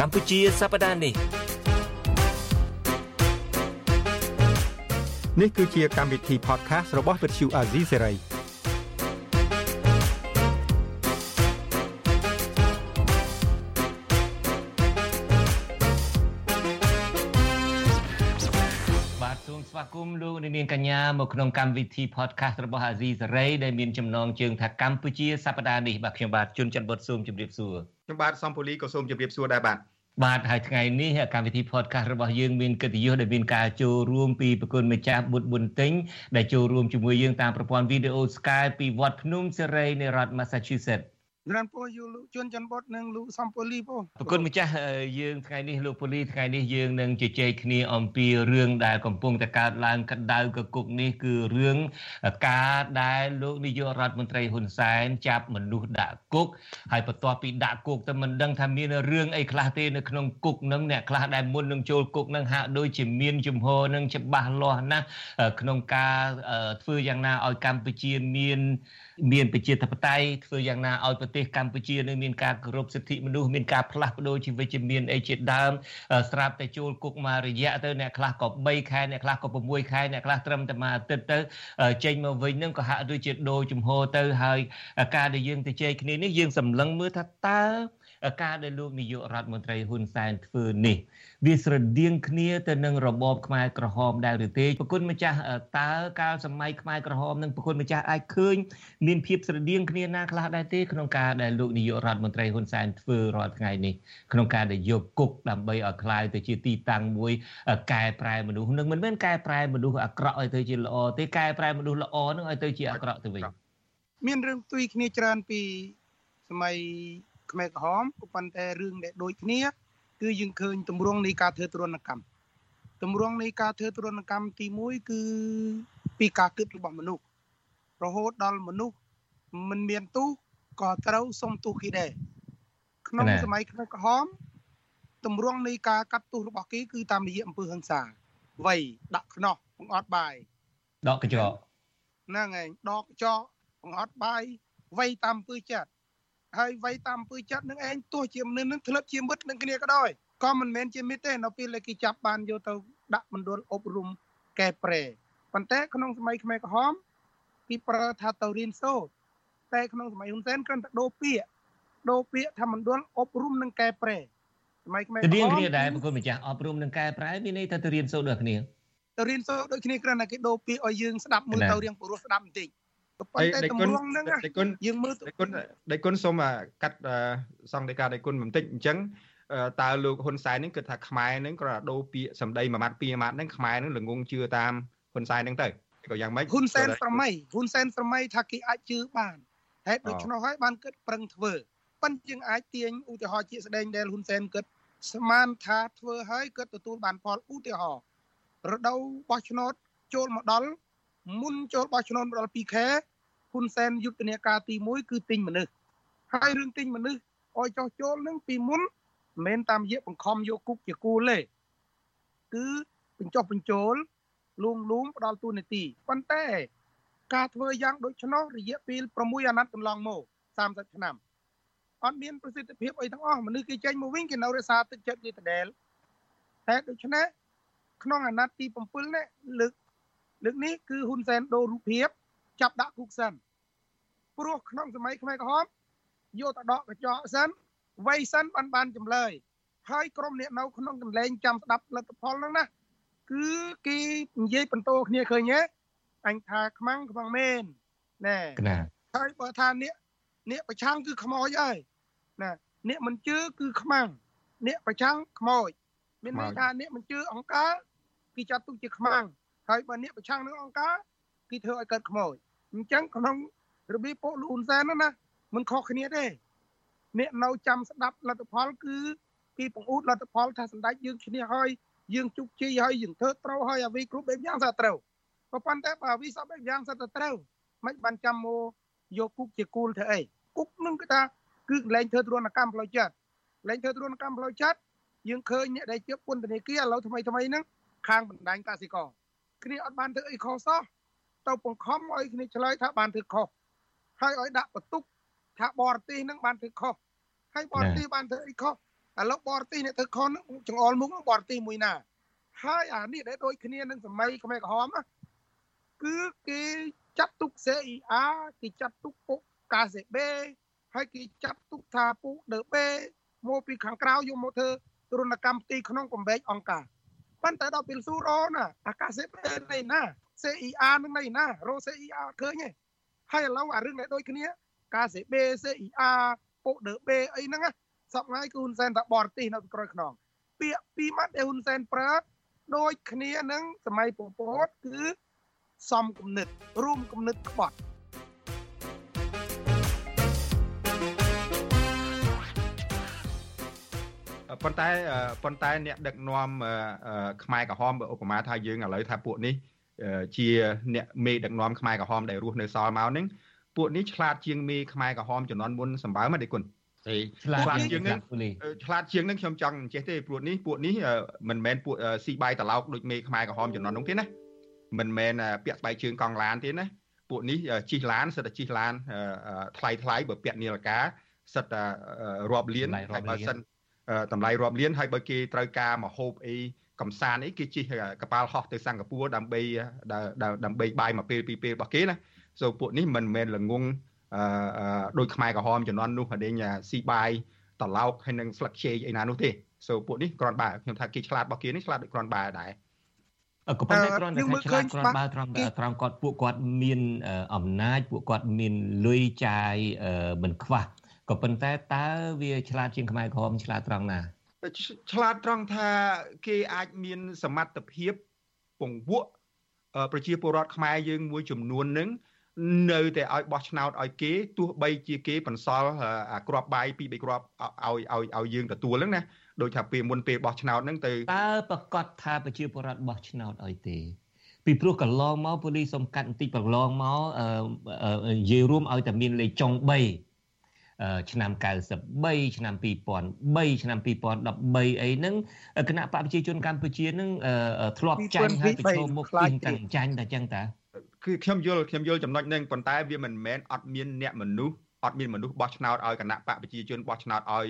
កម្ពុជាសប្តាហ៍នេះនេះគឺជាកម្មវិធី podcast របស់ Vuthu Azizi Serai ស្វាគមន៍លោកនាងកញ្ញាមកក្នុងកម្មវិធី podcast របស់អាស៊ីសេរីដែលមានចំណងជើងថាកម្ពុជាសប្តាហ៍នេះបាទខ្ញុំបាទជួនច័ន្ទបុតស៊ូមជម្រាបសួរ ខ្ញុំបាទសំពូលីក៏សូមជម្រាបសួរដែរបាទបាទហើយថ្ងៃនេះកម្មវិធី podcast របស់យើងមានកិត្តិយសដែលមានការចូលរួមពីប្រគុណម្ចាស់បុត្រប៊ុនទិញដែលចូលរួមជាមួយយើងតាមប្រព័ន្ធវីដេអូ Skype ពីវត្តភ្នំសេរីនៃរដ្ឋ Massachusetts ក្រានពោះយូលោកជួនច័ន្ទបុតនិងលោកសំពូលីពោះប្រគុណម្ចាស់យើងថ្ងៃនេះលោកពូលីថ្ងៃនេះយើងនឹងជជែកគ្នាអំពីរឿងដែលកំពុងតែកើតឡើងកដៅកគុកនេះគឺរឿងការដែលលោកនាយករដ្ឋមន្ត្រីហ៊ុនសែនចាប់មនុស្សដាក់គុកហើយបន្ទាប់ពីដាក់គុកទៅមិនដឹងថាមានរឿងអីខ្លះទេនៅក្នុងគុកនឹងអ្នកខ្លះដែលមុននឹងចូលគុកនឹងហាក់ដូចជាមានជំហរនឹងច្បាស់លាស់ណាស់ក្នុងការធ្វើយ៉ាងណាឲ្យកម្ពុជាមាន មានប្រជាធិបតេយ្យធ្វើយ៉ាងណាឲ្យប្រទេសកម្ពុជានឹងមានការគោរពសិទ្ធិមនុស្សមានការផ្លាស់ប្ដូរជីវវិជ្ជមានអីជាដើមស្រាប់តែចូលគុកមករយៈទៅអ្នកខ្លះក៏3ខែអ្នកខ្លះក៏6ខែអ្នកខ្លះត្រឹមតែមួយអាទិត្យទៅចេញមកវិញនឹងក៏ហាក់ដូចជាដូរជំហរទៅហើយការដែលយើងទៅជែកគ្នានេះយើងសម្លឹងមើលថាតើ ការដែលលោកនាយករដ្ឋមន្ត្រីហ៊ុនសែនធ្វើនេះវាស្រដៀងគ្នាទៅនឹងរបបខ្មែរក្រហមដែរឬទេប្រគុណម្ចាស់តើកាលសម័យខ្មែរក្រហមនិងប្រគុណម្ចាស់អាចឃើញមានភាពស្រដៀងគ្នាណាខ្លះដែរទេក្នុងការដែលលោកនាយករដ្ឋមន្ត្រីហ៊ុនសែនធ្វើរាល់ថ្ងៃនេះក្នុងការដែលយកគុកដើម្បីឲ្យคลายទៅជាទីតាំងមួយកែប្រែមនុស្សនឹងមិនមែនកែប្រែមនុស្សអាក្រក់ឲ្យទៅជាល្អទេកែប្រែមនុស្សល្អនឹងឲ្យទៅជាអាក្រក់ទៅវិញមានរឿងផ្ទុយគ្នាច្រើនពីសម័យ ខ្មែរក្រហមក៏ប៉ុន្តែរឿងដែលដូចគ្នា គឺយើងឃើញទម្រង់នៃការធ្វើទរណកម្មទម្រង់នៃការធ្វើទរណកម្មទី1គឺពីការគិតរបស់មនុស្សរហូតដល់មនុស្សមិនមានទូក៏ត្រូវសុំទូគេដែរក្នុងសម័យខ្មែរក្រហមទម្រង់នៃការកាត់ទោសរបស់គេគឺតាមរយៈអំពើហិង្សាវៃដាក់ខ្នោះបង្អត់បាយដកកញ្ចក់ហ្នឹងឯងដកកញ្ចក់បង្អត់បាយវៃតាមអំពើចិត្ត ហើយវ័យតាមអំពើចិត្តនឹងឯងទោះជាមនុស្សនឹងធ្លាប់ជាមិត្តនឹងគ្នាក៏ដោយក៏មិនមែនជាមិត្តទេនៅពេលដែលគេចាប់បានយកទៅដាក់មណ្ឌលអប់រំកែប្រែប៉ុន្តែក្នុងសម័យខ្មែរក្រហមគេប្រើថាទៅរៀនសូត្រតែក្នុងសម័យហ៊ុនសែនគ្រាន់តែដូរពាក្យដូរពាក្យថាមណ្ឌលអប់រំនិងកែប្រែសម័យខ្មែរក្រហមរៀនគ្នាដែរបងប្អូនម្ចាស់អប់រំនិងកែប្រែមានន័យថាទៅរៀនសូត្រដូចគ្នាទៅរៀនសូត្រដូចគ្នាគ្រាន់តែគេដូរពាក្យឲ្យយើងស្ដាប់មើលទៅរៀងព្រោះស្ដាប់បន្តិច ប៉ុន្តែតម្រង់ហ្នឹងយើងមើលដៃគុណដៃគុណសូមកាត់សង្កេតការដៃគុណបន្តិចអញ្ចឹងតើលោកហ៊ុនសែនហ្នឹងគឺថាខ្មែរហ្នឹងគ្រាន់តែដូរពាក្យសម្ដីមួយម៉ាត់ពីរម៉ាត់ហ្នឹងខ្មែរហ្នឹងល្ងងជឿតាមហ៊ុនសែនហ្នឹងទៅក៏យ៉ាងម៉េចហ៊ុនសែនស្រមៃហ៊ុនសែនស្រមៃថាគេអាចជឿបានហេតុដូច្នោះហើយបានគិតប្រឹងធ្វើប៉ុន្តែយើងអាចទាញឧទាហរណ៍ជាស្ដែងដែលហ៊ុនសែនគិតស្មានថាធ្វើហើយគិតទទួលបានផលឧទាហរណ៍រដូវបោះឆ្នោតចូលមកដល់ មុនចូលបោះឆ្នោតមកដល់2ខែហ៊ុនសែនយុទ្ធនាការទី1គឺទិញមនុស្សហើយរឿងទិញមនុស្សឲ្យចោះចូលនឹងពីមុនមិនមែនតាមរយៈបង្ខំយកគុកជាគូលទេគឺបញ្ចុះបញ្ចូលលួងលួងផ្ដល់ទូនាទីប៉ុន្តែ ការធ្វើយ៉ាងដូច្នោះរយៈពេល6អាណត្តិកន្លងមក30ឆ្នាំអត់មានប្រសិទ្ធភាពអីទាំងអស់មនុស្សគេចេញមកវិញគេនៅរក្សាទឹកចិត្តគេដដែលតែដូច្នេះក្នុងអាណត្តិទី7នេះលើក លើកនេះគឺហ៊ុនសែនដូររូបភាពចាប់ដាក់គុកសិនព្រោះក្នុងសម័យខ្មែរក្រហមយកទៅដកកញ្ចក់សិនវ័យសិនបានបានចម្លើយហើយក្រុមអ្នកនៅក្នុងកន្លែងចាំស្ដាប់លទ្ធផលហ្នឹងណាគឺគេនិយាយបន្តគ្នាឃើញទេអញថាខ្មាំងខ្មាំងមែនណែហើយបើថាអ្នកអ្នកប្រឆាំងគឺខ្មោចហើយណាអ្នកមិនជឿគឺខ្មាំងអ្នកប្រឆាំងខ្មោចមានន័យថាអ្នកមិនជឿអង្គការគេចាត់ទុកជាខ្មាំង ហើយបើអ្នកប្រឆាំងនឹងអង្គការគេធ្វើឲ្យកើតខ្មោចអញ្ចឹងក្នុងរបៀបពួកលូនសែនណាមិនខុសគ្នាទេអ្នកនៅចាំស្ដាប់លទ្ធផលគឺពីបង្អួតលទ្ធផលថាសម្ដេចយើងឈ្នះហើយយើងជោគជ័យហើយយើងធ្វើត្រូវហើយអ្វីគ្រប់បែបយ៉ាងសាត្រូវក៏ប៉ុន្តែបើអ្វីសពបែបយ៉ាងសាទៅត្រូវមិនបានចាំមកយកគុកជាគូលធ្វើអីគុកនឹងគឺថាគឺកន្លែងធ្វើទរណកម្មផ្លូវចិត្តកន្លែងធ្វើទរណកម្មផ្លូវចិត្តយើងឃើញអ្នកដែលជាពន្ធនាគារឥឡូវថ្មីថ្មីហ្នឹងខាងបណ្ដាញកសិករ គ្នាអត់បានធ្វើអីខុសសោះទៅបង្ខំឲ្យគ្នាឆ្លើយថាបានធ្វើខុសហើយឲ្យដាក់បន្ទុកថាបរទេសនឹងបានធ្វើខុសហើយបរទេសបានធ្វើអីខុសឥឡូវបរទេសអ្នកធ្វើខុសហ្នឹងចង្អុលមុខបរទេសមួយណា ហើយអានេះដែលដូចគ្នានឹងសម័យខ្មែរក្រហមណាគឺគេចាត់ទុក CIR គេចាត់ទុកពុក KCB ហើយគេចាត់ទុកថាពុក DB មកពីខាងក្រៅយកមកធ្វើទរណកម្មទីក្នុងកំបែកអង្គការ ប៉ុន្តែដល់ពេលស៊ូរ៉ូណាអាកាសេពេនៅណា CIR នឹងនៅណារោ CIR ឃើញទេហើយឥឡូវអារឿងដែលដូចគ្នា KCB CIR ពុក DB អីហ្នឹងណាសពថ្ងៃគឺហ៊ុនសែនថាបរទេសនៅក្រោយខ្នងពាក្យពីរម៉ាត់ដែលហ៊ុនសែនប្រើដូចគ្នានឹងសម័យពពតគឺសំគំនិតរួមគំនិតក្បត់ ប៉ុន្តែប៉ុន្តែអ្នកដឹកនាំខ្មែរក្រហមឧបមាថាយើងឥឡូវថាពួកនេះជាអ្នកមេដឹកនាំខ្មែរក្រហមដែលរស់នៅសល់មកហ្នឹងពួកនេះឆ្លាតជាងមេខ្មែរក្រហមចំនួនមុនសម្បើមទេគុណទេឆ្លាតជាងនឹងឆ្លាតជាងនឹងខ្ញុំចង់ចេះទេព្រោះនេះពួកនេះមិនមែនពួកស៊ីបាយតឡោកដូចមេខ្មែរក្រហមចំនួននោះទេណាមិនមែនពាក់ស្បែកជើងកង់ឡានទេណាពួកនេះជិះឡានសិតតែជិះឡានថ្លៃថ្លៃបើពាក់នាឡិកាសិតតែរាប់លានហើយបើសិន តម្លៃរាប់លានហើយបើគេត្រូវការមកហូបអីកំសាន្តអីគេជិះកប៉ាល់ហោះទៅសិង្ហបុរីដើម្បីដើម្បីបាយមួយពេលពីរពេលរបស់គេណាសូពួកនេះមិនមែនល្ងងអឺដោយខ្មែរក្រហមជំនាន់នោះហដេញស៊ីបាយតឡោកហើយនឹងស្លឹកជែកអីណានោះទេសូពួកនេះគ្រាន់បើខ្ញុំថាគេឆ្លាតរបស់គេនេះឆ្លាតដូចគ្រាន់បើដែរក៏ប៉ុន្តែគ្រាន់តែថាឆ្លាតគ្រាន់បើត្រង់ត្រង់គាត់ពួកគាត់មានអំណាចពួកគាត់មានលុយចាយមិនខ្វះ ក៏ប៉ុន្តែតើវាឆ្លាតជាងខ្មែរក្រហមឆ្លាតត្រង់ណាឆ្លាតត្រង់ថាគេអាចមានសមត្ថភាពពង្វក់ប្រជាពលរដ្ឋខ្មែរយើងមួយចំនួននឹងនៅតែឲ្យបោះឆ្នោតឲ្យគេទោះបីជាគេបន្សល់អាក្របបាយពីរបីគ្រាប់ឲ្យឲ្យឲ្យយើងទទួលហ្នឹងណាដូចថាពេលមុនពេលបោះឆ្នោតហ្នឹងទៅតើប្រកាសថាប្រជាពលរដ្ឋបោះឆ្នោតឲ្យទេពីព្រោះកន្លងមកប៉ូលីសសំកាត់បន្តិចប្រឡងមកនិយាយរួមឲ្យតែមានលេខចុង3 ឆ្នាំ93ឆ្នាំ2003ឆ្នាំ2013អីហ្នឹងគណៈបកប្រជាជនកម្ពុជាហ្នឹងធ្លាប់ចាញ់ហើយប្រឈមមុខទីតាំងចាញ់តែចឹងតាគឺខ្ញុំយល់ខ្ញុំយល់ចំណុចហ្នឹងប៉ុន្តែវាមិនមែនអត់មានអ្នកមនុស្សអត់មានមនុស្សបោះឆ្នោតឲ្យគណៈបកប្រជាជនបោះឆ្នោតឲ្យ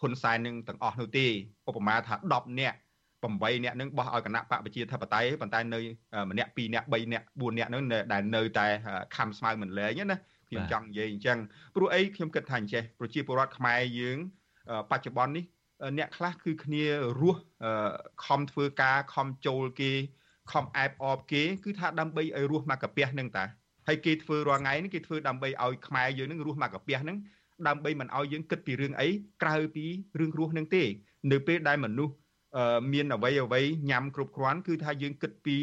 ហ៊ុនសែននឹងទាំងអស់នោះទេឧបមាថា10នាក់8នាក់នឹងបោះឲ្យគណៈបកប្រជាធិបតេយ្យប៉ុន្តែនៅម្នាក់2នាក់3នាក់4នាក់នឹងដែលនៅតែខំស្មៅមិនលែងណា ខ្ញុំចង់និយាយអញ្ចឹងព្រោះអីខ្ញុំគិតថាអញ្ចេះប្រជាពលរដ្ឋខ្មែរយើងបច្ចុប្បន្ននេះអ្នកខ្លះគឺគ្នារស់ខំធ្វើការខំចូលគេខំអែបអបគេគឺថាដើម្បីឲ្យរស់មកកាពះនឹងតាហើយគេធ្វើរាល់ថ្ងៃនេះគេធ្វើដើម្បីឲ្យខ្មែរយើងនឹងរស់មកកាពះនឹងដើម្បីមិនឲ្យយើងគិតពីរឿងអីក្រៅពីរឿងរស់នឹងទេ នៅពេលដែលមនុស្សមានអ្វីអ្វីញ៉ាំគ្រប់គ្រាន់គឺថាយើងគិតពី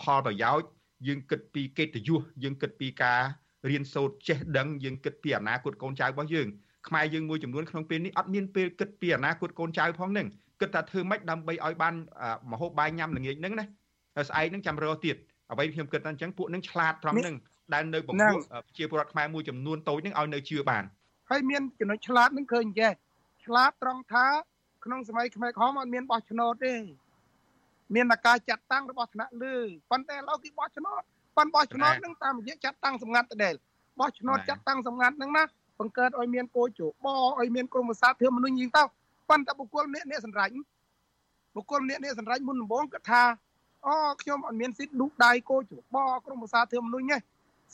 ផលប្រយោជន៍យើងគិតពីកិត្តិយសយើងគិតពីការ រៀនសូត្រចេះដឹងយើងគិតពីអនាគតកូនចៅរបស់យើងខ្មែរយើងមួយចំនួនក្នុងពេលនេះអត់មានពេលគិតពីអនាគតកូនចៅផងនឹងគិតថាធ្វើម៉េចដើម្បីឲ្យបានមហូបបាយញ៉ាំល្ងាចហ្នឹងណាស្អែកហ្នឹងចាំរកទៀតអ្វីខ្ញុំគិតថាអញ្ចឹងពួកនឹងឆ្លាតត្រង់ហ្នឹងដែលនៅបង្រួបជាពលរដ្ឋខ្មែរមួយចំនួនតូចហ្នឹងឲ្យនៅជឿបានហើយមានចំណុចឆ្លាតហ្នឹងឃើញចេះឆ្លាតត្រង់ថាក្នុងសម័យខ្មែរក្រហមអត់មានបោះឆ្នោតទេមានតែការចាត់តាំងរបស់ថ្នាក់លើប៉ុន្តែឥឡូវគេបោះឆ្នោត ប៉ុន្តែបោះឆ្នោតនឹងតាមរយៈចាត់តាំងសម្ងាត់ដដែលបោះឆ្នោតចាត់តាំងសម្ងាត់នឹងណាបង្កើតឲ្យមានគោជបឲ្យមានក្រមវិសាធិមនុស្សយីទៅប៉ុន្តែបុគ្គលអ្នកអ្នកសម្រេចបុគ្គលអ្នកអ្នកសម្រេចមុនដំបូងគាត់ថាអូខ្ញុំអត់មានសិទ្ធិលូកដៃគោជបក្រមវិសាធិមនុស្សទេ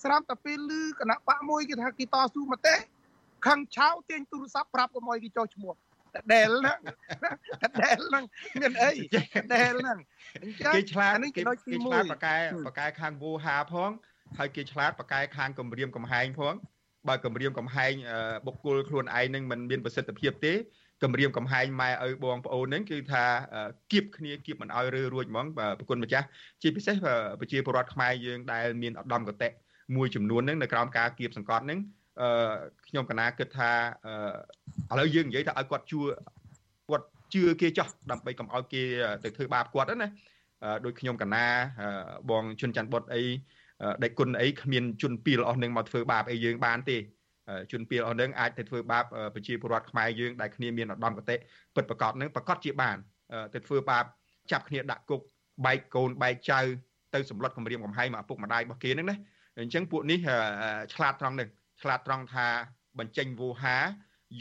ស្រាប់តែពេលលឺគណៈបកមួយគេថាគេតស៊ូមតិខឹងឆៅទាញទូរស័ព្ទប្រាប់កុំឲ្យគេចុះឈ្មោះ ដែលហ្នឹងដែលហ្នឹងមានអីដែលហ្នឹងគេឆ្លាតគេគេឆ្លាតបកែបកែខាងវូហាផងហើយគេឆ្លាតបកែខាងគម្រាមកំហែងផងបើគម្រាមកំហែងបុគ្គលខ្លួនឯងនឹងមិនមានប្រសិទ្ធភាពទេគម្រាមកំហែងម៉ែឪបងប្អូនហ្នឹងគឺថាគៀបគ្នាគៀបមិនឲ្យរើរួចហ្មងប្រគុណម្ចាស់ជាពិសេសប្រជាពលរដ្ឋខ្មែរយើងដែលមានឧត្តមកតេមួយចំនួនហ្នឹងនៅក្រោមការគៀបសង្កត់ហ្នឹងអឺខ្ញុំកណាគិតថា ឥឡូវយើងនិយាយថាឲ្យគាត់ជួគាត់ជឿគេចោះដើម្បីកុំឲ្យគេទៅធ្វើបាបគាត់ណាដោយខ្ញុំកណាបងជុនច័ន្ទបុតអីដេចគុណអីគ្មានជនពីលអស់នឹងមកធ្វើបាបអីយើងបានទេជនពីលអស់នឹងអាចទៅធ្វើបាបប្រជាពលរដ្ឋខ្មែរយើងដែលគ្នាមានឧត្តមគតិពិតប្រកបនឹងប្រកាសជាបានទៅធ្វើបាបចាប់គ្នាដាក់គុកបែកកូនបែកចៅទៅសម្លុតគម្រាមកំហែងមកឪពុកម្ដាយរបស់គេហ្នឹងណាអញ្ចឹងពួកនេះឆ្លាតត្រង់នេះឆ្លាតត្រង់ថាបញ្ចេញវោហា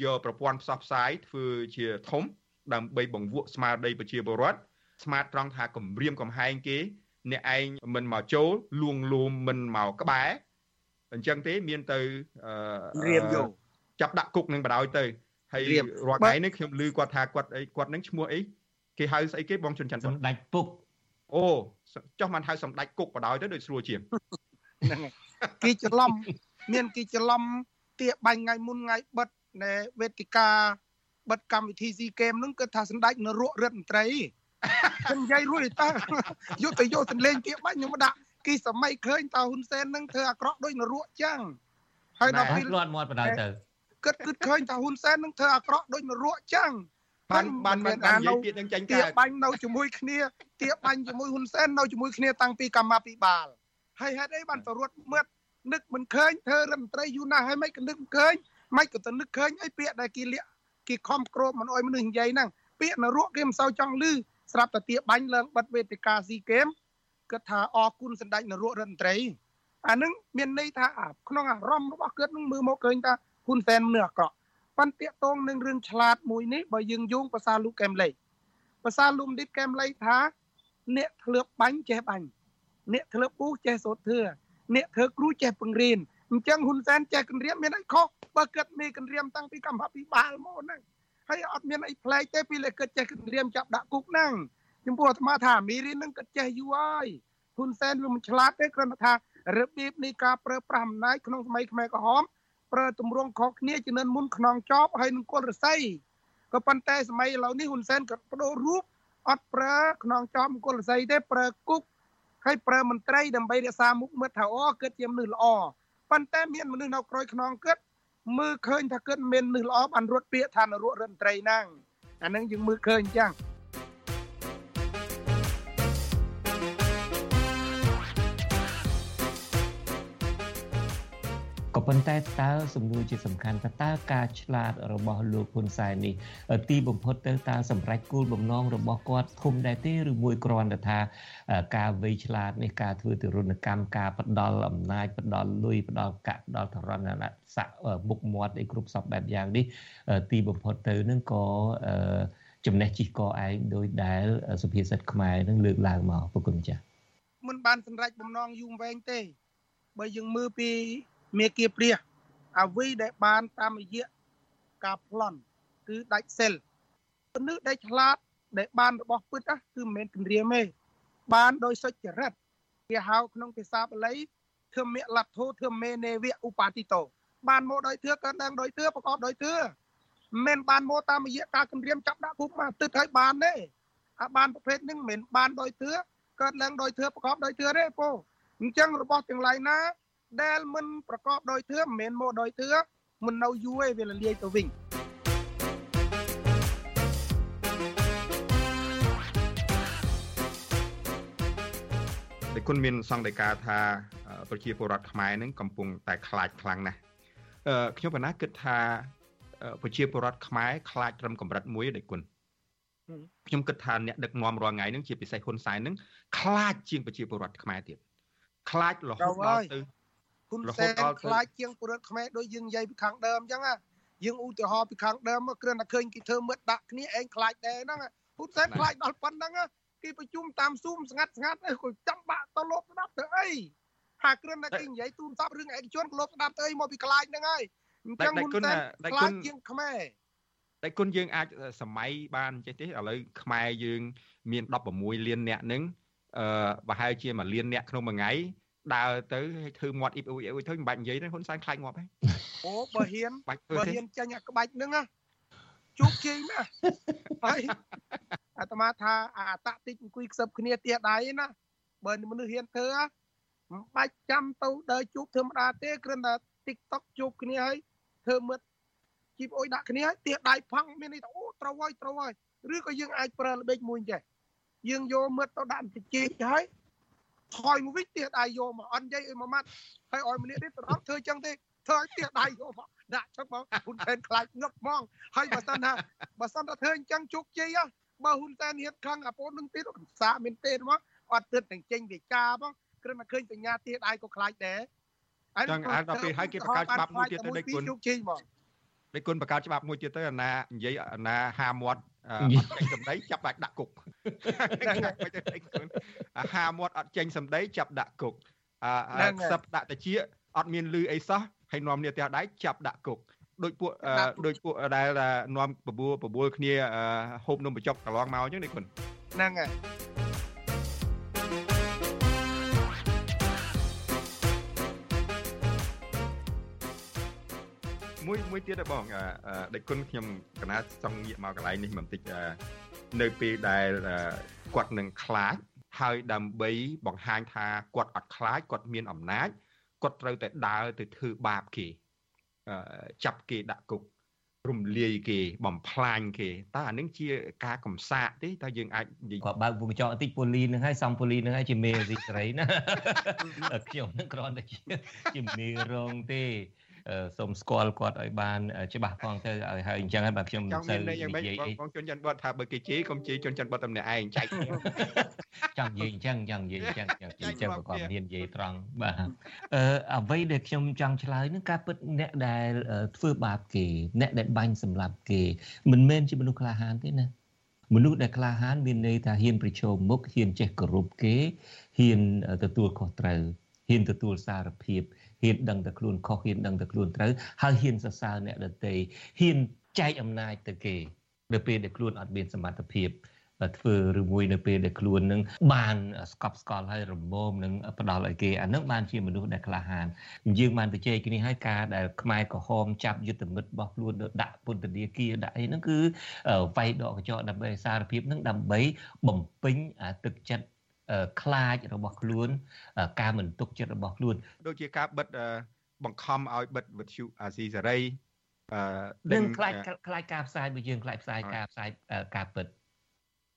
យកប្រព័ន្ធផ្សព្វផ្សាយធ្វើជាធំដើម្បីបង្វក់ស្មារតីប្រជាពលរដ្ឋស្មាតត្រង់ថាគម្រាមកំហែងគេអ្នកឯងមិនមកចូលលួងលោមមិនមកក្បែរអញ្ចឹងទេមានទៅរៀបយកចាប់ដាក់គុកនឹងបដ ாய் ទៅហើយរាល់ថ្ងៃនេះខ្ញុំឮគាត់ថាគាត់អីគាត់នឹងឈ្មោះអីគេហៅស្អីគេបងជុនច័ន្ទសម្ដេចពុកអូចុះមិនហៅសម្ដេចគុកបដ ாய் ទៅដូចស្រួលជាងហ្នឹងហើយគេច្រឡំមានគេច្រឡំទៀបាញ់ថ្ងៃមុនថ្ងៃបិទ នៃវេទិកាបិទកម្មវិធីស៊ីហ្គេមហ្នឹងគឺថាសម្ដេចនរករដ្ឋមន្ត្រីខ្ញុំនិយាយរួចតើយកទៅយកទន្លេងទៀបាញ់ខ្ញុំដាក់គេសម័យឃើញតើហ៊ុនសែនហ្នឹងធ្វើអាក្រក់ដូចនរកចឹងហើយដល់ពេលលាត់មាត់បដ ாய் ទៅគិតគិតឃើញថាហ៊ុនសែននឹងធ្វើអាក្រក់ដូចនរកចឹងបានបានបាននិយាយពាក្យនឹងចាញ់កើតបាញ់នៅជាមួយគ្នាទៀបាញ់ជាមួយហ៊ុនសែននៅជាមួយគ្នាតាំងពីកម្មាភិបាលហើយហេតុអីបានទៅរត់មឹកនឹកមិនឃើញធ្វើរដ្ឋមន្ត្រីយូរណាស់ហើយមិនក៏នឹកមិនឃើញ មិនក៏ទៅនឹកឃើញអីពាក្យដែលគេលាក់គេខំក្រោបមិនអោយមនុស្សនិយាយហ្នឹងពាក្យនរកគេមិនសូវចង់ឮស្រាប់តែទៀបាញ់ឡើងបិទវេទិកាស៊ីហ្គេមគាត់ថាអរគុណសម្ដេចនរករដ្ឋមន្ត្រីអានឹងមានន័យថាក្នុងអារម្មណ៍របស់គាត់នឹងមើលមកឃើញថាហ៊ុនសែននឹងអាក្រក់ប៉ុន្តែតងនឹងរឿងឆ្លាតមួយនេះបើយើងយោងភាសាលូកកែមលីភាសាលូមឌីតកែមលីថាអ្នកធ្លាប់បាញ់ចេះបាញ់អ្នកធ្លាប់ពូចេះសូត្រធឿអ្នកធ្វើគ្រូចេះបង្រៀន អញ្ចឹងហ៊ុនសែនចេះគម្រាមមានអីខុសបើគិតមានគម្រាមតាំងពីកម្ពុជាបាលមកហ្នឹងហើយអត់មានអីប្លែកទេពីលើគិតចេះគម្រាមចាប់ដាក់គុកហ្នឹងចំពោះអាត្មាថាមីរីនហ្នឹងគិតចេះយូរហើយហ៊ុនសែនវាមិនឆ្លាតទេគ្រាន់តែថារបៀបនៃការប្រើប្រាស់អំណាចក្នុងសម័យខ្មែរក្រហមប្រើទម្រង់ខុសគ្នាជំនិនមុនខ្នងចប់ហើយនឹងគុលរស័យក៏ប៉ុន្តែសម័យឥឡូវនេះហ៊ុនសែនក៏បដូររូបអត់ប្រើខ្នងចប់គុលរស័យទេប្រើគុកហើយប្រើមន្ត្រីដើម្បីរក្សាមុខមាត់ថាអូគិតជាមនុស្សល្អ ប៉ុន្តែមានមនុស្សនៅក្រោយខ្នងគិតមើលឃើញថាគិតមានមនុស្សល្អបានរត់ពាក្យថានរករដ្ឋមន្ត្រីហ្នឹងអាហ្នឹងយើងមើលឃើញអញ្ចឹង ក៏ប៉ុន្តែតើសំណួរជាសំខាន់ថាតើការឆ្លាតរបស់លោកហ៊ុនសែននេះទីបំផុតទៅតើសម្រេចគោលបំណងរបស់គាត់ធំដែរទេឬមួយគ្រាន់តែថាការវៃឆ្លាតនេះការធ្វើទរណកម្មការផ្ដាល់អំណាចផ្ដាល់លុយផ្ដាល់កាក់ផ្ដាល់ធរណស័កមុខមាត់អីគ្រប់សពបែបយ៉ាងនេះទីបំផុតទៅនឹងក៏ចំណេះជិះកឯងដោយដែលសុភាសិតខ្មែរនឹងលើកឡើងមកប្រគុណចាស់មិនបានសម្រេចបំណងយូរវែងទេ បើយើងមើលពី មេគាព្រះអ្វីដែលបានតាមរយៈការប្លន់គឺដាច់សិលមនុស្សដែលឆ្លាតដែលបានរបស់ពិតគឺមិនមែនគម្រាមទេបានដោយសុចរិតគេហៅក្នុងភាសាបាលីធម្មលទ្ធោធម្មេនេវៈឧបាតិតោបានមកដោយធឿកើតឡើងដោយធឿប្រកបដោយធឿមិនបានមកតាមរយៈការគម្រាមចាប់ដាក់គុកមកទឹកឲ្យបានទេអាបានប្រភេទហ្នឹងមិនបានដោយធឿកើតឡើងដោយធឿប្រកបដោយធឿទេពូអញ្ចឹងរបស់ទាំងឡាយណា ដែលមិនប្រកបដោយធឿមិនមែនមកដោយធឿមិននៅយូរទេវាលលាយទៅវិញដែលគុណមានសង្កេតការថាប្រជាពលរដ្ឋខ្មែរនឹងកំពុងតែខ្លាចខ្លាំងណាស់ខ្ញុំបណ្ណាគិតថាប្រជាពលរដ្ឋខ្មែរខ្លាចត្រឹមកម្រិតមួយដែលគុណខ្ញុំគិតថាអ្នកដឹកនាំរាល់ថ្ងៃនឹងជាពិសេសហ៊ុនសែននឹងខ្លាចជាងប្រជាពលរដ្ឋខ្មែរទៀតខ្លាចរហូតដល់ទៅ ហ៊ុនសែនខ្លាចជាងពលរដ្ឋខ្មែរដូចយើងនិយាយពីខាងដើមអញ្ចឹងយើងឧទាហរណ៍ពីខាងដើមគ្រាន់តែឃើញគេធ្វើមើលដាក់គ្នាឯងខ្លាចដែរហ្នឹងហ៊ុនសែនខ្លាចដល់ប៉ុណ្្នឹងគេប្រជុំតាមស៊ូមស្ងាត់ស្ងាត់ក៏ចាំបាក់ទៅលោកស្ដាប់ទៅអីហាគ្រាន់តែគេនិយាយទូរស័ព្ទរឿងឯកជនក៏លោកស្ដាប់ទៅអីមកពីខ្លាចហ្នឹងហើយអញ្ចឹងហ៊ុនសែនខ្លាចជាងខ្មែរតែគុណយើងអាចសម័យបានចេះទេឥឡូវខ្មែរយើង មាន16លានអ្នកនឹងអឺប្រហែលជាមួយលានអ្នកក្នុងមួយថ្ងៃ ដើរទៅឲ្យធ្វើមាត់អ៊ីបអ៊ុយអ៊ុយទៅមិនបាច់និយាយទេហ៊ុនសែនខ្លាចងាប់ហ៎អូបើហ៊ានបើហ៊ានចាញ់អាក្បាច់ហ្នឹងជោគជ័យណាស់ហើយអាត្មាថាអាតតិចអង្គុយខ្សឹបគ្នាទៀដៃណាបើមនុស្សហ៊ានធ្វើមិនបាច់ចាំទៅដើរជួបធម្មតាទេគ្រាន់តែ TikTok ជួបគ្នាហើយធ្វើមើលជីបអុយដាក់គ្នាហើយទៀដៃផង់មានន័យថាអូត្រូវហើយត្រូវហើយឬក៏យើងអាចប្រើល្បិចមួយចេះយើងយកមើលទៅដាក់តិចហើយ ថយមួយវិញទៀតដៃយកមកអត់និយាយអីមួយម៉ាត់ហើយឲ្យម្នាក់ទៀតប្រអប់ធ្វើចឹងទេធ្វើឲ្យទៀតដៃយកមកដាក់ចឹងមកហ៊ុនសែនខ្លាចងឹកហ្មងហើយបើសិនថាបើសិនថាធ្វើអញ្ចឹងជោគជ័យបើហ៊ុនសែនហៀតខឹងអាពូននឹងទៀតសាមានទេហ្មងអត់ទឹកទាំងចេញវាចាហ្មងគ្រាន់តែឃើញបញ្ញាទៀតដៃក៏ខ្លាចដែរចឹងអាដល់ពេលឲ្យគេបង្កើតច្បាប់មួយទៀតទៅដេកគុណជោគជ័យហ្មងដូចគុណបង្កើតច្បាប់មួយទៀតទៅអាណានិយាយអាណាហាមាត់ អត់ចេញសម្ដីចាប់បាច់ដាក់គុកហ្នឹងហើយអាហាមាត់អត់ចេញសម្ដីចាប់ដាក់គុកអាខ្សឹបដាក់តិចអត់មានលឺអីសោះហើយនាំគ្នាផ្ទះដៃចាប់ដាក់គុកដូចពួកដូចពួកដែលនាំបបួលបបួលគ្នាហូបនំបញ្ចុកកន្លងមកអញ្ចឹងនេះគុណហ្នឹងហើយ មួយមួយទៀតបងដេចគុណខ្ញុំកណាចង់ងាកមកកន្លែងនេះបន្តិចនៅពេលដែលគាត់នឹងខ្លាចហើយដើម្បីបង្ហាញថាគាត់អត់ខ្លាចគាត់មានអំណាចគាត់ត្រូវតែដើរទៅធ្វើបាបគេចាប់គេដាក់គុករំលាយគេបំផ្លាញគេតើអានឹងជាការកំសាកទេតើយើងអាចនិយាយគាត់បើកវងចោបន្តិចពូលីនឹងឲ្យសំពូលីនឹងឲ្យជាមេរីស្រីណាខ្ញុំនឹងគ្រាន់តែជាជាមេរងទេ សូមស្គាល់គាត់ឲ្យបានច្បាស់ផងទៅឲ្យហើយអញ្ចឹងហើយបាទខ្ញុំមិនសូវនិយាយអីបងជនច័ន្ទបតថាបើគេជេរកុំជេរជនច័ន្ទបតតែម្នាក់ឯងចែកចង់និយាយអញ្ចឹងចង់និយាយអញ្ចឹងចង់និយាយអញ្ចឹងបើគាត់មាននិយាយត្រង់បាទអឺអ្វីដែលខ្ញុំចង់ឆ្លើយនឹងការពិតអ្នកដែលធ្វើបាបគេអ្នកដែលបាញ់សម្លាប់គេ មិនមែនជាមនុស្សក្លាហានទេណាមនុស្សដែលក្លាហានមានន័យថាហ៊ានប្រឈមមុខហ៊ានចេះគោរពគេហ៊ានទទួលខុសត្រូវហ៊ានទទួលសារភាព ហ៊ានដឹងតែខ្លួនខុសហ៊ានដឹងតែខ្លួនត្រូវហើយហ៊ានសរសើរអ្នកដទៃហ៊ានចែកអំណាចទៅគេនៅពេលដែលខ្លួនអត់មានសមត្ថភាពធ្វើឬមួយនៅពេលដែលខ្លួននឹងបានស្កប់ស្កល់ហើយរមមនឹងផ្ដាល់ឲ្យគេអានឹងបានជាមនុស្សដែលក្លាហានយើងបានទៅជែកគ្នាឲ្យការដែលខ្មែរក្រហមចាប់យុទ្ធមិត្តរបស់ខ្លួនដាក់ពន្ធនាគារដាក់អីហ្នឹងគឺវាយដកកញ្ចក់ដើម្បីសារភាពហ្នឹងដើម្បីបំពេញទឹកចិត្ត ខ្លាចរបស់ខ្លួន ការមិនទុកចិត្តរបស់ខ្លួនដូចជាការបិទបង្ខំឲ្យបិទវិទ្យុអាស៊ីសេរីអឺនឹងខ្លាចខ្លាចការផ្សាយរបស់យើងខ្លាចផ្សាយការផ្សាយការពិត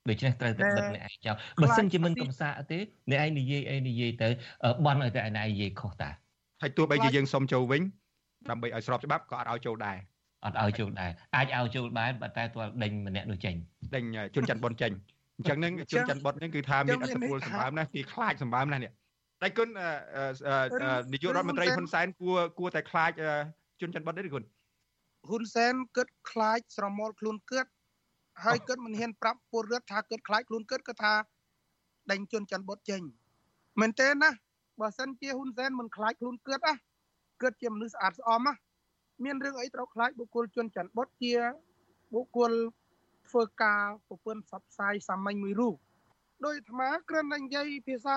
ដូច្នេះត្រូវតែបិទអ្នកឯងចោលបើសិនជាមិនកំសាកទេអ្នកឯងនិយាយអីនិយាយទៅបន់ឲ្យតែឯងនិយាយខុសតាហើយទោះបីជាយើងសុំចូលវិញដើម្បីឲ្យស្របច្បាប់ក៏អត់ឲ្យចូលដែរអត់ឲ្យចូលដែរអាចឲ្យចូលដែរបើតែទាល់ដេញម្នាក់នោះចេញដេញជន់ច័ន្ទបុនចេញ អញ្ចឹងនឹងជនច័ន្ទបុតនឹងគឺថាមានអត្តពលសម្បើមណាស់គេខ្លាចសម្បើមណាស់នេះតែគុណនាយករដ្ឋមន្ត្រីហ៊ុនសែនគួរគួរតែខ្លាចជនច័ន្ទបុតទេគុណហ៊ុនសែនគិតខ្លាចស្រមោលខ្លួនគិតហើយគិតមិនហ៊ានប្រាប់ពលរដ្ឋថាគិតខ្លាចខ្លួនគិតគឺថាដេញជនច័ន្ទបុតចេញមែនទេណាបើសិនជាហ៊ុនសែនមិនខ្លាចខ្លួនគិតណាគិតជាមនុស្សស្អាតស្អំណាមានរឿងអីត្រូវខ្លាចបុគ្គលជនច័ន្ទបុតជាបុគ្គល ធ្វើការប្រពន្ធផ្សព្វផ្សាយសាមញ្ញមួយរូបដោយអាត្មាគ្រាន់តែនិយាយភាសា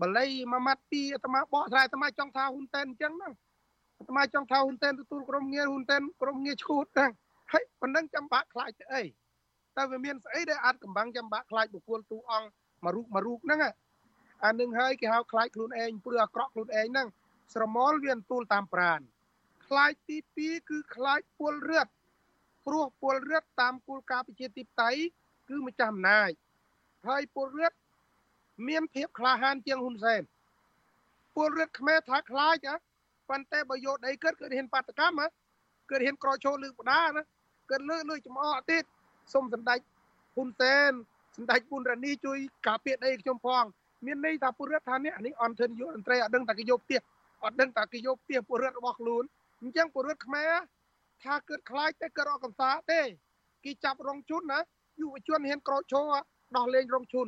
បាលីមួយម៉ាត់ពីរអាត្មាបកស្រាយអាត្មាចង់ថាហ៊ុនតែនអញ្ចឹងណាអាត្មាចង់ថាហ៊ុនតែនទទួលក្រុមងារហ៊ុនតែនក្រុមងារឈួតហ្នឹងហើយប៉ុណ្ណឹងចាំបាក់ខ្លាចទៅអីតែវាមានស្អីដែលអាចកំបាំងចាំបាក់ខ្លាចបុគ្គលទូអង្គមួយរូបមួយរូបហ្នឹងអានឹងហើយគេហៅខ្លាចខ្លួនឯងព្រឺអាក្រក់ខ្លួនឯងហ្នឹងស្រមោលវាទូលតាមប្រានខ្លាចទី2គឺខ្លាចពលរដ្ឋ ព្រោះពលរដ្ឋតាមគោលការណ៍ប្រជាធិបតេយ្យគឺម្ចាស់អំណាចហើយពលរដ្ឋមានភាពក្លាហានជាងហ៊ុនសែនពលរដ្ឋខ្មែរថាខ្លាចហ៎ប៉ុន្តែបើយកដីគាត់គាត់ហ៊ានបាតកម្មហ៎គាត់ហ៊ានក្រោកឈរលើបដាណាគាត់លើលើចំអកទៀតសុំសម្ដេចហ៊ុនសែនសម្ដេចពុនរនីជួយការពារដីខ្ញុំផងមានន័យថាពលរដ្ឋថានេះអានេះអន្តរយុទ្ធត្រីអត់ដឹងតែគេយកផ្ទះអត់ដឹងតែគេយកផ្ទះពលរដ្ឋរបស់ខ្លួនអញ្ចឹងពលរដ្ឋខ្មែរ ថាគិតខ្លាចតែគិតរកកំសាទេគេចាប់រងជុនណាយុវជនហ៊ានក្រោកឈរដោះលែងរងជុន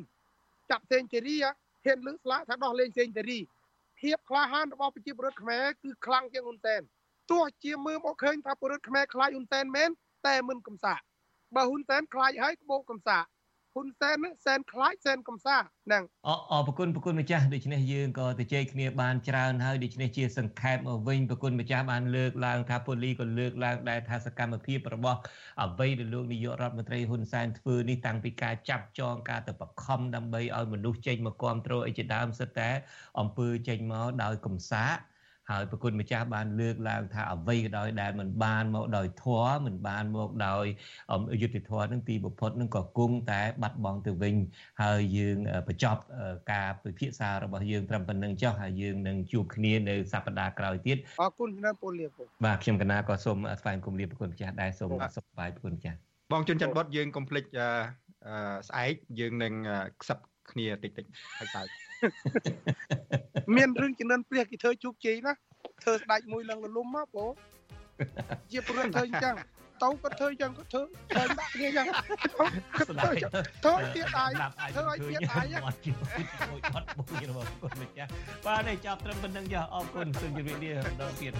ចាប់សេងសេរីហ៊ានលើកស្លាកថាដោះលែងសេងសេរីភាពក្លាហានរបស់ប្រជាពលរដ្ឋខ្មែរគឺខ្លាំងជាងហ៊ុនសែនទោះជាមើលមកឃើញថាពលរដ្ឋខ្មែរខ្លាចហ៊ុនសែនមែនតែមិនកំសាកបើហ៊ុនសែនខ្លាចហើយក្បោកកំសាក ហ៊ុនសែនសែនខ្លាចសែនកំសាហ្នឹងអអរគុណប្រគុណម្ចាស់ដូច្នេះយើងក៏ទៅជែកគ្នាបានច្រើនហើយដូច្នេះជាសង្ខេបមកវិញប្រគុណម្ចាស់បានលើកឡើងថាប៉ូលីក៏លើកឡើងដែរថាសកម្មភាពរបស់អ្វីដែលលោកនាយករដ្ឋមន្ត្រីហ៊ុនសែនធ្វើនេះតាំងពីការចាប់ចងការទៅបខំដើម្បីឲ្យមនុស្សចេញមកគ្រប់គ្រងអីជាដើមសិតតែអំពើចេញមកដោយកំសាក ហើយប្រគុណម្ចាស់បានលើកឡើងថាអ្វីក៏ដោយដែលមិនបានមកដោយធម៌មិនបានមកដោយយុទ្ធធម៌នឹងទីបំផុតនឹងក៏គង់តែបាត់បង់ទៅវិញហើយយើងបញ្ចប់ការពិភាក្សារបស់យើងត្រឹមប៉ុណ្្នឹងចុះហើយយើងនឹងជួបគ្នានៅសប្តាហ៍ក្រោយទៀតអរគុណឆ្នាំពលលាពុបាទខ្ញុំកណាក៏សូមស្វែងគុំលាប្រគុណម្ចាស់ដែរសូមសុខសប្បាយប្រគុណម្ចាស់បងជុនច័ន្ទបុតយើងកុំភ្លេចស្អែកយើងនឹងខ្សឹប គ្នាតិចតិចហើយតើមានរឿងចំណិនព្រះគេធ្វើជោគជ័យណាធ្វើស្ដេចមួយឡើងលលំមកបងជាពលរដ្ឋធ្វើអញ្ចឹងទៅគាត់ធ្វើអញ្ចឹងគាត់ធ្វើធ្វើដាក់គ្នាអញ្ចឹងគាត់ធ្វើធ្វើឲ្យទៀតដៃធ្វើឲ្យទៀតដៃអត់ជួយអត់បុករបស់គុណម្ចាស់បាទនេះចាប់ត្រឹមប៉ុណ្្នឹងចាអរគុណសូមជម្រាបលាម្ដងទៀត